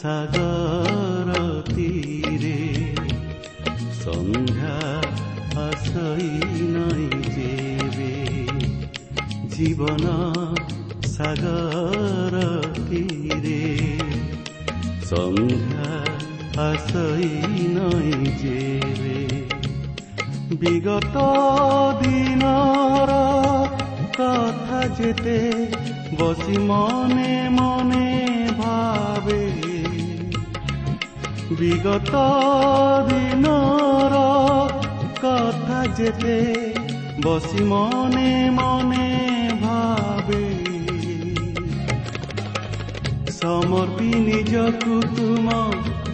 ସାଗର ସମର୍ପିନି ନିଜକୁ ତୁମ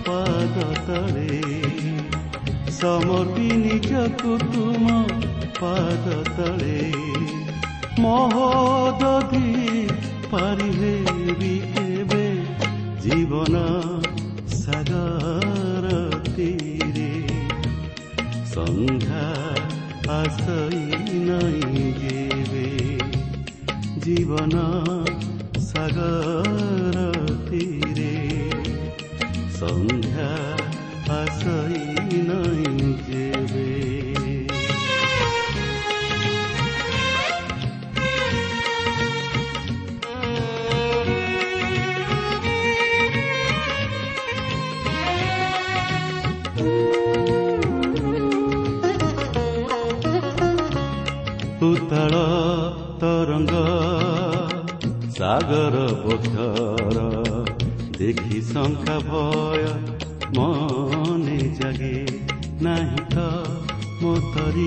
ପାଦ ତଳେ ସମର୍ପି ନିଜକୁ ତୁମ ପାଦ ତଳେ ମହୋଦଧି ପାରିହେବି କେବେ ଜୀବନ ସାଗର ତୀରେ ସନ୍ଧ୍ୟା ଆସଇ ନାଇଁ ଯେବେ ଜୀବନ ସାଗର ରାତିରେ ସନ୍ଧ୍ୟା ଆସଇ ନାଇଁ ଯେବେ। ତରଙ୍ଗ ସାଗର ପଥର ଦେଖି ଶଙ୍କା ଭୟ ମନେ ଜାଗେ ନାହିଁ ତ ମୋତରି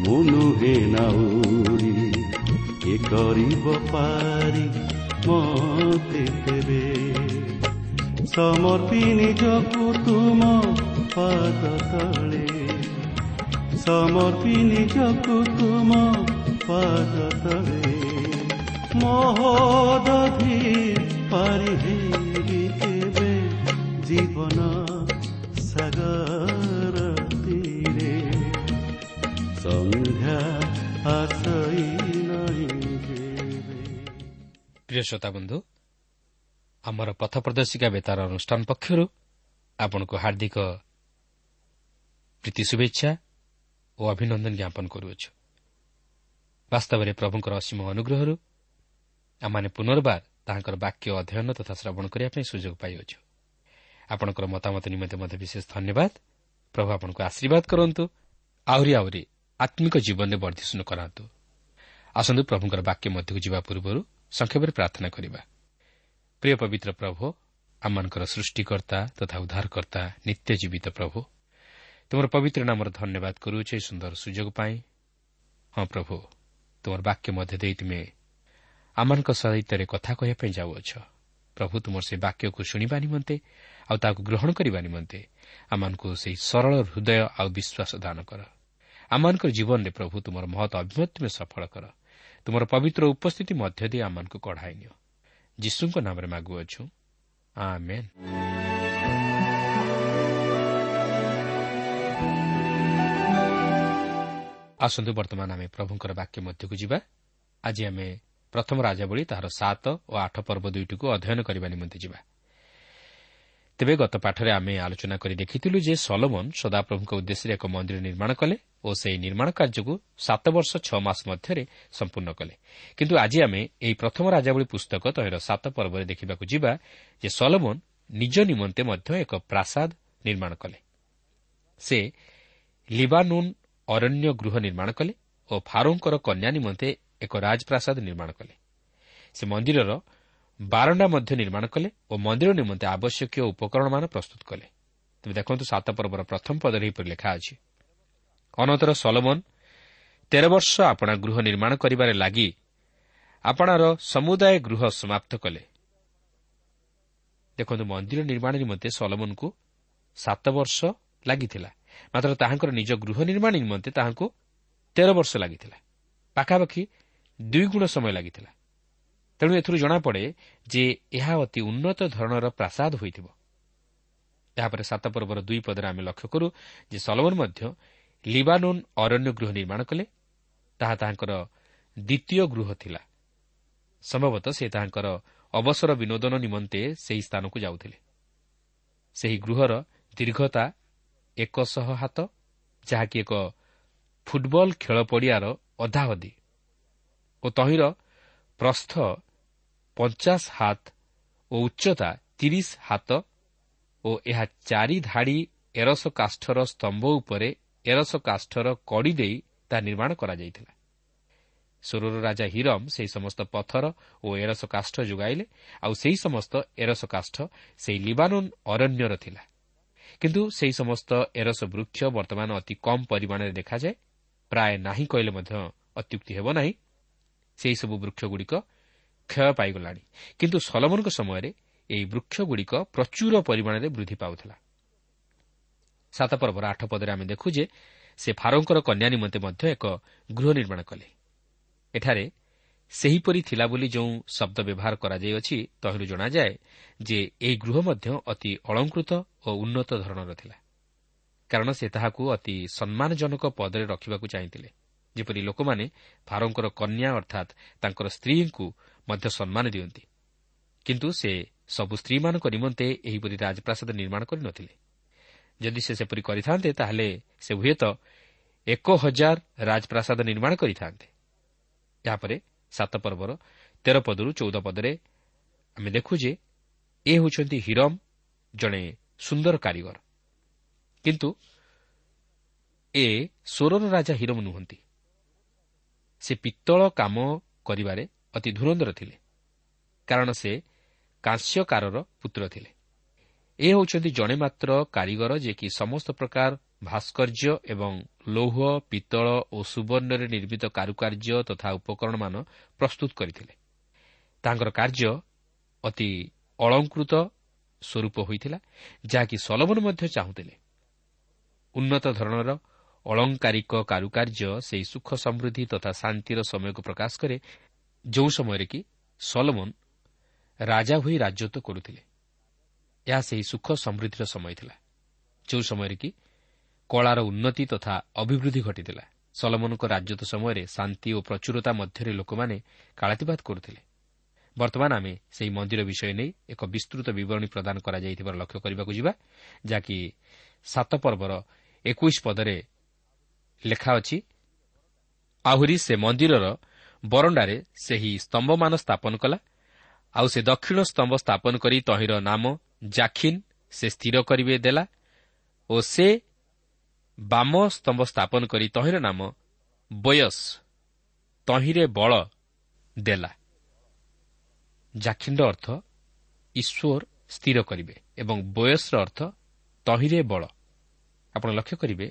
ମୁଁ ନୁହେଁ ନାଉରି ଏ କରିବ ପାରି ମତେ ତେବେ ସମର୍ପି ନିଜକୁ ତୁମ ପାଦ ତଳେ ସମର୍ପି ନିଜକୁ ତୁମ ପାଦ ତଳେ ପ୍ରିୟ ଶ୍ରୋତା ବନ୍ଧୁ ଆମର ପଥ ପ୍ରଦର୍ଶିକା ବେତାର ଅନୁଷ୍ଠାନ ପକ୍ଷରୁ ଆପଣଙ୍କୁ ହାର୍ଦ୍ଦିକ ପ୍ରୀତି ଶୁଭେଚ୍ଛା ଓ ଅଭିନନ୍ଦନ ଜ୍ଞାପନ କରୁଅଛୁ ବାସ୍ତବରେ ପ୍ରଭୁଙ୍କର ଅସୀମ ଅନୁଗ୍ରହରୁ ଆମମାନେ ପୁନର୍ବାର ତାହାଙ୍କର ବାକ୍ୟ ଅଧ୍ୟୟନ ତଥା ଶ୍ରବଣ କରିବା ପାଇଁ ସୁଯୋଗ ପାଇଅଛୁ। ଆପଣଙ୍କର ମତାମତ ନିମନ୍ତେ ମଧ୍ୟ ବିଶେଷ ଧନ୍ୟବାଦ। ପ୍ରଭୁ ଆପଣଙ୍କୁ ଆଶୀର୍ବାଦ କରନ୍ତୁ। ଆହୁରି ଆହୁରି ଆତ୍ମିକ ଜୀବନରେ ବର୍ଦ୍ଧିଷ୍ଣୁ କରାନ୍ତୁ। ଆସନ୍ତୁ ପ୍ରଭୁଙ୍କର ବାକ୍ୟ ମଧ୍ୟକୁ ଯିବା ପୂର୍ବରୁ ସଂକ୍ଷେପରେ ପ୍ରାର୍ଥନା କରିବା। ପ୍ରିୟ ପବିତ୍ର ପ୍ରଭୁ ଆମମାନଙ୍କର ସୃଷ୍ଟିକର୍ତ୍ତା ତଥା ଉଦ୍ଧାରକର୍ତ୍ତା ନିତ୍ୟ ଜୀବିତ ପ୍ରଭୁ ତୁମର ପବିତ୍ର ନାମର ଧନ୍ୟବାଦ କରୁଅଛ ଏହି ସୁନ୍ଦର ସୁଯୋଗ ପାଇଁ। ହଁ ପ୍ରଭୁ ତୁମର ବାକ୍ୟ ମଧ୍ୟ ଦେଇ ତୁମେ ଆମମାନଙ୍କ ସହିତ କଥା କହିବା ପାଇଁ ଯାଉଅଛ। ପ୍ରଭୁ ତୁମର ସେହି ବାକ୍ୟକୁ ଶୁଣିବା ନିମନ୍ତେ ଆଉ ତାହାକୁ ଗ୍ରହଣ କରିବା ନିମନ୍ତେ ଆମମାନଙ୍କୁ ସେହି ସରଳ ହୃଦୟ ଆଉ ବିଶ୍ୱାସ ଦାନ କର। ଆମମାନଙ୍କର ଜୀବନରେ ପ୍ରଭୁ ତୁମର ମହତ ଅଭିମତ ତୁମେ ସଫଳ କର। ତୁମର ପବିତ୍ର ଉପସ୍ଥିତି ମଧ୍ୟ ଦେଇ ଆମମାନଙ୍କୁ କଢ଼ାଇ ନିଅ। ଯୀଶୁଙ୍କ ନାମରେ ମାଗୁଅଛୁ। ଆସନ୍ତୁ ବର୍ତ୍ତମାନ ଆମେ ପ୍ରଭୁଙ୍କର ବାକ୍ୟ ମଧ୍ୟକୁ ଯିବା। ଆଜି ଆମେ ପ୍ରଥମ ରାଜାବଳୀ ତାହାର ସାତ ଓ ଆଠ ପର୍ବ ଦୁଇଟିକୁ ଅଧ୍ୟୟନ କରିବା ନିମନ୍ତେ ଯିବା। ତେବେ ଗତ ପାଠରେ ଆମେ ଆଲୋଚନା କରି ଦେଖିଥିଲୁ ଯେ ସଲୋମନ ସଦାପ୍ରଭୁଙ୍କ ଉଦ୍ଦେଶ୍ୟରେ ଏକ ମନ୍ଦିର ନିର୍ମାଣ କଲେ ଓ ସେହି ନିର୍ମାଣ କାର୍ଯ୍ୟକୁ ସାତ ବର୍ଷ ଛଅ ମାସ ମଧ୍ୟରେ ସମ୍ପୂର୍ଣ୍ଣ କଲେ। କିନ୍ତୁ ଆଜି ଆମେ ଏହି ପ୍ରଥମ ରାଜାବଳୀ ପୁସ୍ତକ ତହିଁର ସାତ ପର୍ବରେ ଦେଖିବାକୁ ଯିବା ଯେ ସଲୋମନ ନିଜ ନିମନ୍ତେ ମଧ୍ୟ ଏକ ପ୍ରାସାଦ ନିର୍ମାଣ କଲେ। ସେ ଲିବାନୁନ୍ ଅରଣ୍ୟ ଗୃହ ନିର୍ମାଣ କଲେ ଓ ଫାରୋଙ୍କର କନ୍ୟା ନିମନ୍ତେ ଏକ ରାଜପ୍ରାସାଦ ନିର୍ମାଣ କଲେ। ସେ ମନ୍ଦିରର ବାରଣ୍ଡା ମଧ୍ୟ ନିର୍ମାଣ କଲେ ଓ ମନ୍ଦିର ନିମନ୍ତେ ଆବଶ୍ୟକୀୟ ଉପକରଣମାନ ପ୍ରସ୍ତୁତ କଲେ। ତେବେ ଦେଖନ୍ତୁ ସାତ ପର୍ବର ପ୍ରଥମ ପଦରେ ଏହିପରି ଲେଖା ଅଛି। ଅନନ୍ତର ସଲୋମନ ତେର ବର୍ଷ ଆପଣା ଗୃହ ନିର୍ମାଣ କରିବାରେ ଲାଗି ଆପଣାର ସମୁଦାୟ ଗୃହ ସମାପ୍ତ କଲେ। ଦେଖନ୍ତୁ ମନ୍ଦିର ନିର୍ମାଣ ନିମନ୍ତେ ସଲମନଙ୍କୁ ସାତ ବର୍ଷ ଲାଗିଥିଲା। ମାତ୍ର ତାହାଙ୍କର ନିଜ ଗୃହ ନିର୍ମାଣ ନିମନ୍ତେ ତାହାଙ୍କୁ ତେର ବର୍ଷ ଲାଗିଥିଲା। ପାଖାପାଖି ଦୁଇ ଗୁଣ ସମୟ ଲାଗିଥିଲା। ତେଣୁ ଏଥିରୁ ଜଣାପଡ଼େ ଯେ ଏହା ଅତି ଉନ୍ନତ ଧରଣର ପ୍ରାସାଦ ହୋଇଥିବ। ଏହାପରେ ସାତ ପର୍ବର ଦୁଇ ପଦରେ ଆମେ ଲକ୍ଷ୍ୟ କରୁ ଯେ ସଲମନ ମଧ୍ୟ ଲିବାନୋନ୍ ଅରଣ୍ୟ ଗୃହ ନିର୍ମାଣ କଲେ। ତାହା ତାହାଙ୍କର ଦ୍ୱିତୀୟ ଗୃହ ଥିଲା। ସମ୍ଭବତଃ ସେ ତାହାଙ୍କର ଅବସର ବିନୋଦନ ନିମନ୍ତେ ସେହି ସ୍ଥାନକୁ ଯାଉଥିଲେ। ସେହି ଗୃହର ଦୀର୍ଘତା ଏକଶହ ହାତ ଯାହାକି ଏକ ଫୁଟବଲ ଖେଳ ପଡ଼ିଆର ଅଧାଅଧି ଓ ତହିଁର ପ୍ରସ୍ଥ ପଞ୍ଚାଶ ହାତ ଓ ଉଚ୍ଚତା ତିରିଶ ହାତ ଓ ଏହା ଚାରି ଧାଡ଼ି ଏରସ କାଷ୍ଠର ସ୍ତମ୍ଭ ଉପରେ ଏରସ କାଷ୍ଠର କଡ଼ି ଦେଇ ତାହା ନିର୍ମାଣ କରାଯାଇଥିଲା। ସ୍ୱରର ରାଜା ହିରମ୍ ସେହି ସମସ୍ତ ପଥର ଓ ଏରସ କାଷ୍ଠ ଯୋଗାଇଲେ ଆଉ ସେହି ସମସ୍ତ ଏରସ କାଷ୍ଠ ସେହି ଲିବାନୋନ୍ ଅରଣ୍ୟର ଥିଲା। କିନ୍ତୁ ସେହି ସମସ୍ତ ଏରସ ବୃକ୍ଷ ବର୍ତ୍ତମାନ ଅତି କମ୍ ପରିମାଣରେ ଦେଖାଯାଏ। ପ୍ରାୟ ନାହିଁ କହିଲେ ମଧ୍ୟ ଅତ୍ୟୁକ୍ତି ହେବ ନାହିଁ। ସେହିସବୁ ବୃକ୍ଷଗୁଡ଼ିକ କ୍ଷୟ ପାଇଗଲାଣି। କିନ୍ତୁ ସଲମନଙ୍କ ସମୟରେ ଏହି ବୃକ୍ଷଗୁଡ଼ିକ ପ୍ରଚୁର ପରିମାଣରେ ବୃଦ୍ଧି ପାଉଥିଲା। ସାତ ପର୍ବର ଆଠ ପଦରେ ଆମେ ଦେଖୁ ଯେ ସେ ଫାରୋଙ୍କର କନ୍ୟା ନିମନ୍ତେ ମଧ୍ୟ ଏକ ଗୃହ ନିର୍ମାଣ କଲେ। ଏଠାରେ ସେହିପରି ଥିଲା ବୋଲି ଯେଉଁ ଶବ୍ଦ ବ୍ୟବହାର କରାଯାଇଅଛି ତହିଁରୁ ଜଣାଯାଏ ଯେ ଏହି ଗୃହ ମଧ୍ୟ ଅତି ଅଳଙ୍କୃତ ଓ ଉନ୍ନତ ଧରଣର ଥିଲା। କାରଣ ସେ ତାହାକୁ ଅତି ସମ୍ମାନଜନକ ପଦରେ ରଖିବାକୁ ଚାହିଁଥିଲେ। ଯେପରି ଲୋକମାନେ ଫାରୋଙ୍କର କନ୍ୟା ଅର୍ଥାତ୍ ତାଙ୍କର ସ୍ତ୍ରୀଙ୍କୁ ମଧ୍ୟ ସମ୍ମାନ ଦିଅନ୍ତି। କିନ୍ତୁ ସେ ସବୁ ସ୍ତ୍ରୀମାନଙ୍କ ନିମନ୍ତେ ଏହିପରି ରାଜପ୍ରାସାଦ ନିର୍ମାଣ କରିନଥିଲେ ଯଦି ସେ ସେପରି କରିଥାନ୍ତେ ତାହେଲେ ସେ ହୁଏତ ଏକ ହଜାର ରାଜପ୍ରାସାଦ ନିର୍ମାଣ କରିଥାନ୍ତେ। ଏହାପରେ ସାତ ପର୍ବର ତେର ପଦରୁ ଚଉଦ ପଦରେ ଆମେ ଦେଖୁ ଯେ ଏ ହେଉଛନ୍ତି ହିରମ୍ ଜଣେ ସୁନ୍ଦର କାରିଗର। କିନ୍ତୁ ଏ ସ୍ୱରର ରାଜା ହିରମ୍ ନୁହନ୍ତି। ସେ ପିତ୍ତଳ କାମ କରିବାରେ ଅତି ଧୁରନ୍ଧର ଥିଲେ କାରଣ ସେ କାଂସ୍ୟକାରର ପୁତ୍ର ଥିଲେ। ଏ ହେଉଛନ୍ତି ଜଣେ ମାତ୍ର କାରିଗର ଯେ କି ସମସ୍ତ ପ୍ରକାର ଭାସ୍କର୍ଯ୍ୟ ଏବଂ ଲୌହ ପିତ୍ତଳ ଓ ସୁବର୍ଣ୍ଣରେ ନିର୍ମିତ କାରୁକାର୍ଯ୍ୟ ତଥା ଉପକରଣମାନ ପ୍ରସ୍ତୁତ କରିଥିଲେ। ତାଙ୍କର କାର୍ଯ୍ୟ ଅତି ଅଳଙ୍କୃତ ସ୍ୱରୂପ ହୋଇଥିଲା ଯାହାକି ସଲମନ ମଧ୍ୟ ଚାହୁଁଥିଲେ। ଉନ୍ନତ ଧରଣର ଅଳଙ୍କାରିକ କାରୁକାର୍ଯ୍ୟ ସେହି ସୁଖ ସମୃଦ୍ଧି ତଥା ଶାନ୍ତିର ସମୟକୁ ପ୍ରକାଶ କରେ ଯେଉଁ ସମୟରେ କି ସଲମନ ରାଜା ହୋଇ ରାଜତ୍ୱ କରୁଥିଲେ। ଏହା ସେହି ସୁଖ ସମୃଦ୍ଧିର ସମୟ ଥିଲା ଯେଉଁ ସମୟରେ କି କଳାର ଉନ୍ନତି ତଥା ଅଭିବୃଦ୍ଧି ଘଟିଥିଲା। ସଲମନଙ୍କ ରାଜତ୍ୱ ସମୟରେ ଶାନ୍ତି ଓ ପ୍ରଚୁରତା ମଧ୍ୟରେ ଲୋକମାନେ କାଳାତିବାଦ କରୁଥିଲେ। ବର୍ତ୍ତମାନ ଆମେ ସେହି ମନ୍ଦିର ବିଷୟ ନେଇ ଏକ ବିସ୍ତୃତ ବିବରଣୀ ପ୍ରଦାନ କରାଯାଇଥିବାର ଲକ୍ଷ୍ୟ କରିବାକୁ ଯିବା ଯାହାକି ସାତ ପର୍ବର ଏକୋଇଶ ପଦରେ ଲେଖା ଅଛି ଆହୁରି ସେ ମନ୍ଦିରର ବରଣ୍ଡାରେ ସେହି ସ୍ତମ୍ଭମାନ ସ୍ଥାପନ କଲା ଆଉ ସେ ଦକ୍ଷିଣ ସ୍ତମ୍ଭ ସ୍ଥାପନ କରି ତହିଁର ନାମ ଜାଖିନ୍ ସେ ସ୍ଥିର କରିବେ ଦେଲା ଓ ସେ ବାମ ସ୍ତମ୍ଭ ସ୍ଥାପନ କରି ତହିଁର ନାମ ବୟସ ତହିଁରେ ବଳ ଦେଲା। ଜାଖିଣ୍ଡ ଅର୍ଥ ଈଶ୍ୱର ସ୍ଥିର କରିବେ ଏବଂ ବୟସର ଅର୍ଥ ତହିଁରେ ବଳ। ଆପଣ ଲକ୍ଷ୍ୟ କରିବେ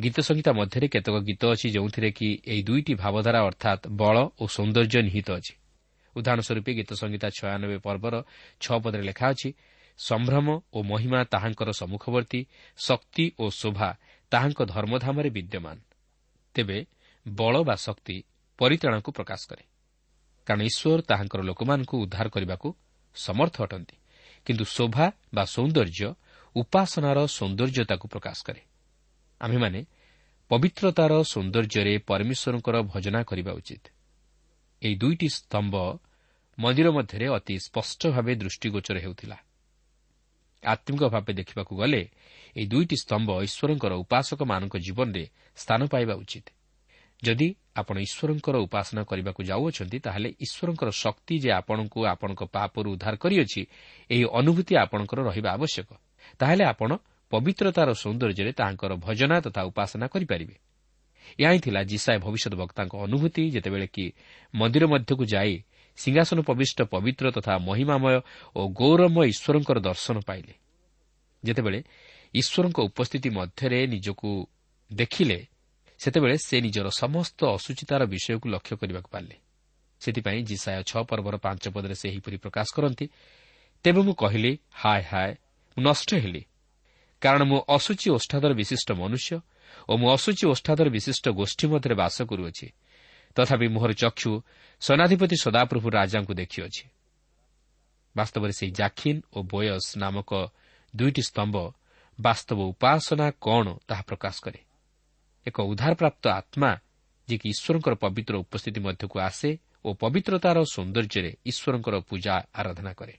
ଗୀତ ସଂହିତା ମଧ୍ୟରେ କେତେକ ଗୀତ ଅଛି ଯେଉଁଥିରେ କି ଏହି ଦୁଇଟି ଭାବଧାରା ଅର୍ଥାତ୍ ବଳ ଓ ସୌନ୍ଦର୍ଯ୍ୟ ନିହିତ ଅଛି। ଉଦାହରଣ ସ୍ୱରୂପ ଗୀତ ସଂହିତା ଛୟାନବେ ପର୍ବର ଛଅ ପଦରେ ଲେଖା ଅଛି ସମ୍ଭ୍ରମ ଓ ମହିମା ତାହାଙ୍କର ସମ୍ମୁଖବର୍ତ୍ତୀ ଶକ୍ତି ଓ ଶୋଭା ତାହାଙ୍କ ଧର୍ମଧାମରେ ବିଦ୍ୟମାନ। ତେବେ ବଳ ବା ଶକ୍ତି ପରିତାଣକୁ ପ୍ରକାଶ କରେ। କାରଣ ଈଶ୍ୱର ତାହାଙ୍କର ଲୋକମାନଙ୍କୁ ଉଦ୍ଧାର କରିବାକୁ ସମର୍ଥ ଅଟନ୍ତି। କିନ୍ତୁ ଶୋଭା ବା ସୌନ୍ଦର୍ଯ୍ୟ ଉପାସନାର ସୌନ୍ଦର୍ଯ୍ୟତାକୁ ପ୍ରକାଶ କରେ। ଆମ୍ଭେମାନେ ପବିତ୍ରତାର ସୌନ୍ଦର୍ଯ୍ୟରେ ପରମେଶ୍ୱରଙ୍କର ଭଜନା କରିବା ଉଚିତ। ଏହି ଦୁଇଟି ସ୍ତମ୍ଭ ମନ୍ଦିର ମଧ୍ୟରେ ଅତି ସ୍ପଷ୍ଟ ଭାବେ ଦୃଷ୍ଟିଗୋଚର ହେଉଥିଲା। ଆତ୍ମିକ ଭାବେ ଦେଖିବାକୁ ଗଲେ ଏହି ଦୁଇଟି ସ୍ତମ୍ଭ ଈଶ୍ୱରଙ୍କର ଉପାସକମାନଙ୍କ ଜୀବନରେ ସ୍ଥାନ ପାଇବା ଉଚିତ। ଯଦି ଆପଣ ଈଶ୍ୱରଙ୍କର ଉପାସନା କରିବାକୁ ଯାଉଅଛନ୍ତି ତାହେଲେ ଈଶ୍ୱରଙ୍କର ଶକ୍ତି ଯେ ଆପଣଙ୍କୁ ଆପଣଙ୍କ ପାପରୁ ଉଦ୍ଧାର କରିଅଛି ଏହି ଅନୁଭୂତି ଆପଣଙ୍କର ରହିବା ଆବଶ୍ୟକ। ତାହେଲେ ଆପଣ ପବିତ୍ରତାର ସୌନ୍ଦର୍ଯ୍ୟରେ ତାହାଙ୍କର ଭଜନା ତଥା ଉପାସନା କରିପାରିବେ। ଏହା ହିଁ ଥିଲା ଜିସାଏ ଭବିଷ୍ୟତ ବକ୍ତାଙ୍କ ଅନୁଭୂତି ଯେତେବେଳେ କି ମନ୍ଦିର ମଧ୍ୟକୁ ଯାଇ ସିଂହାସନ ପବିଷ୍ଟ ପବିତ୍ର ତଥା ମହିମାମୟ ଓ ଗୌରବମୟ ଈଶ୍ୱରଙ୍କର ଦର୍ଶନ ପାଇଲେ। ଯେତେବେଳେ ଈଶ୍ୱରଙ୍କ ଉପସ୍ଥିତି ମଧ୍ୟରେ ନିଜକୁ ଦେଖିଲେ ସେତେବେଳେ ସେ ନିଜର ସମସ୍ତ ଅସୁଚିତାର ବିଷୟକୁ ଲକ୍ଷ୍ୟ କରିବାକୁ ପାରିଲେ। ସେଥିପାଇଁ ଜିସାୟ ଛଅ ପର୍ବର ପାଞ୍ଚ ପଦରେ ସେ ଏହିପରି ପ୍ରକାଶ କରନ୍ତି ତେବେ ମୁଁ କହିଲି ହାୟ ହାୟ ମୁଁ ନଷ୍ଟ ହେଲି। କାରଣ ମୁଁ ଅସୁଚି ଓଷ୍ଠାଦର ବିଶିଷ୍ଟ ମନୁଷ୍ୟ ଓ ମୁଁ ଅସୁଚି ଓଷ୍ଠାଦର ବିଶିଷ୍ଟ ଗୋଷ୍ଠୀ ମଧ୍ୟରେ ବାସ କରୁଅଛି। ତଥାପି ମୋହର ଚକ୍ଷୁ ସେନାଧିପତି ସଦାପ୍ରଭୁ ରାଜାଙ୍କୁ ଦେଖିଅଛି। ବାସ୍ତବରେ ସେହି ଜାଖିନ୍ ଓ ବୋୟସ୍ ନାମକ ଦୁଇଟି ସ୍ତମ୍ଭ ବାସ୍ତବ ଉପାସନା କ'ଣ ତାହା ପ୍ରକାଶ କରେ। ଏକ ଉଦ୍ଧାରପ୍ରାପ୍ତ ଆତ୍ମା ଯିଏକି ଈଶ୍ୱରଙ୍କର ପବିତ୍ର ଉପସ୍ଥିତି ମଧ୍ୟକୁ ଆସେ ଓ ପବିତ୍ରତାର ସୌନ୍ଦର୍ଯ୍ୟରେ ଈଶ୍ୱରଙ୍କର ପୂଜା ଆରାଧନା କରେ।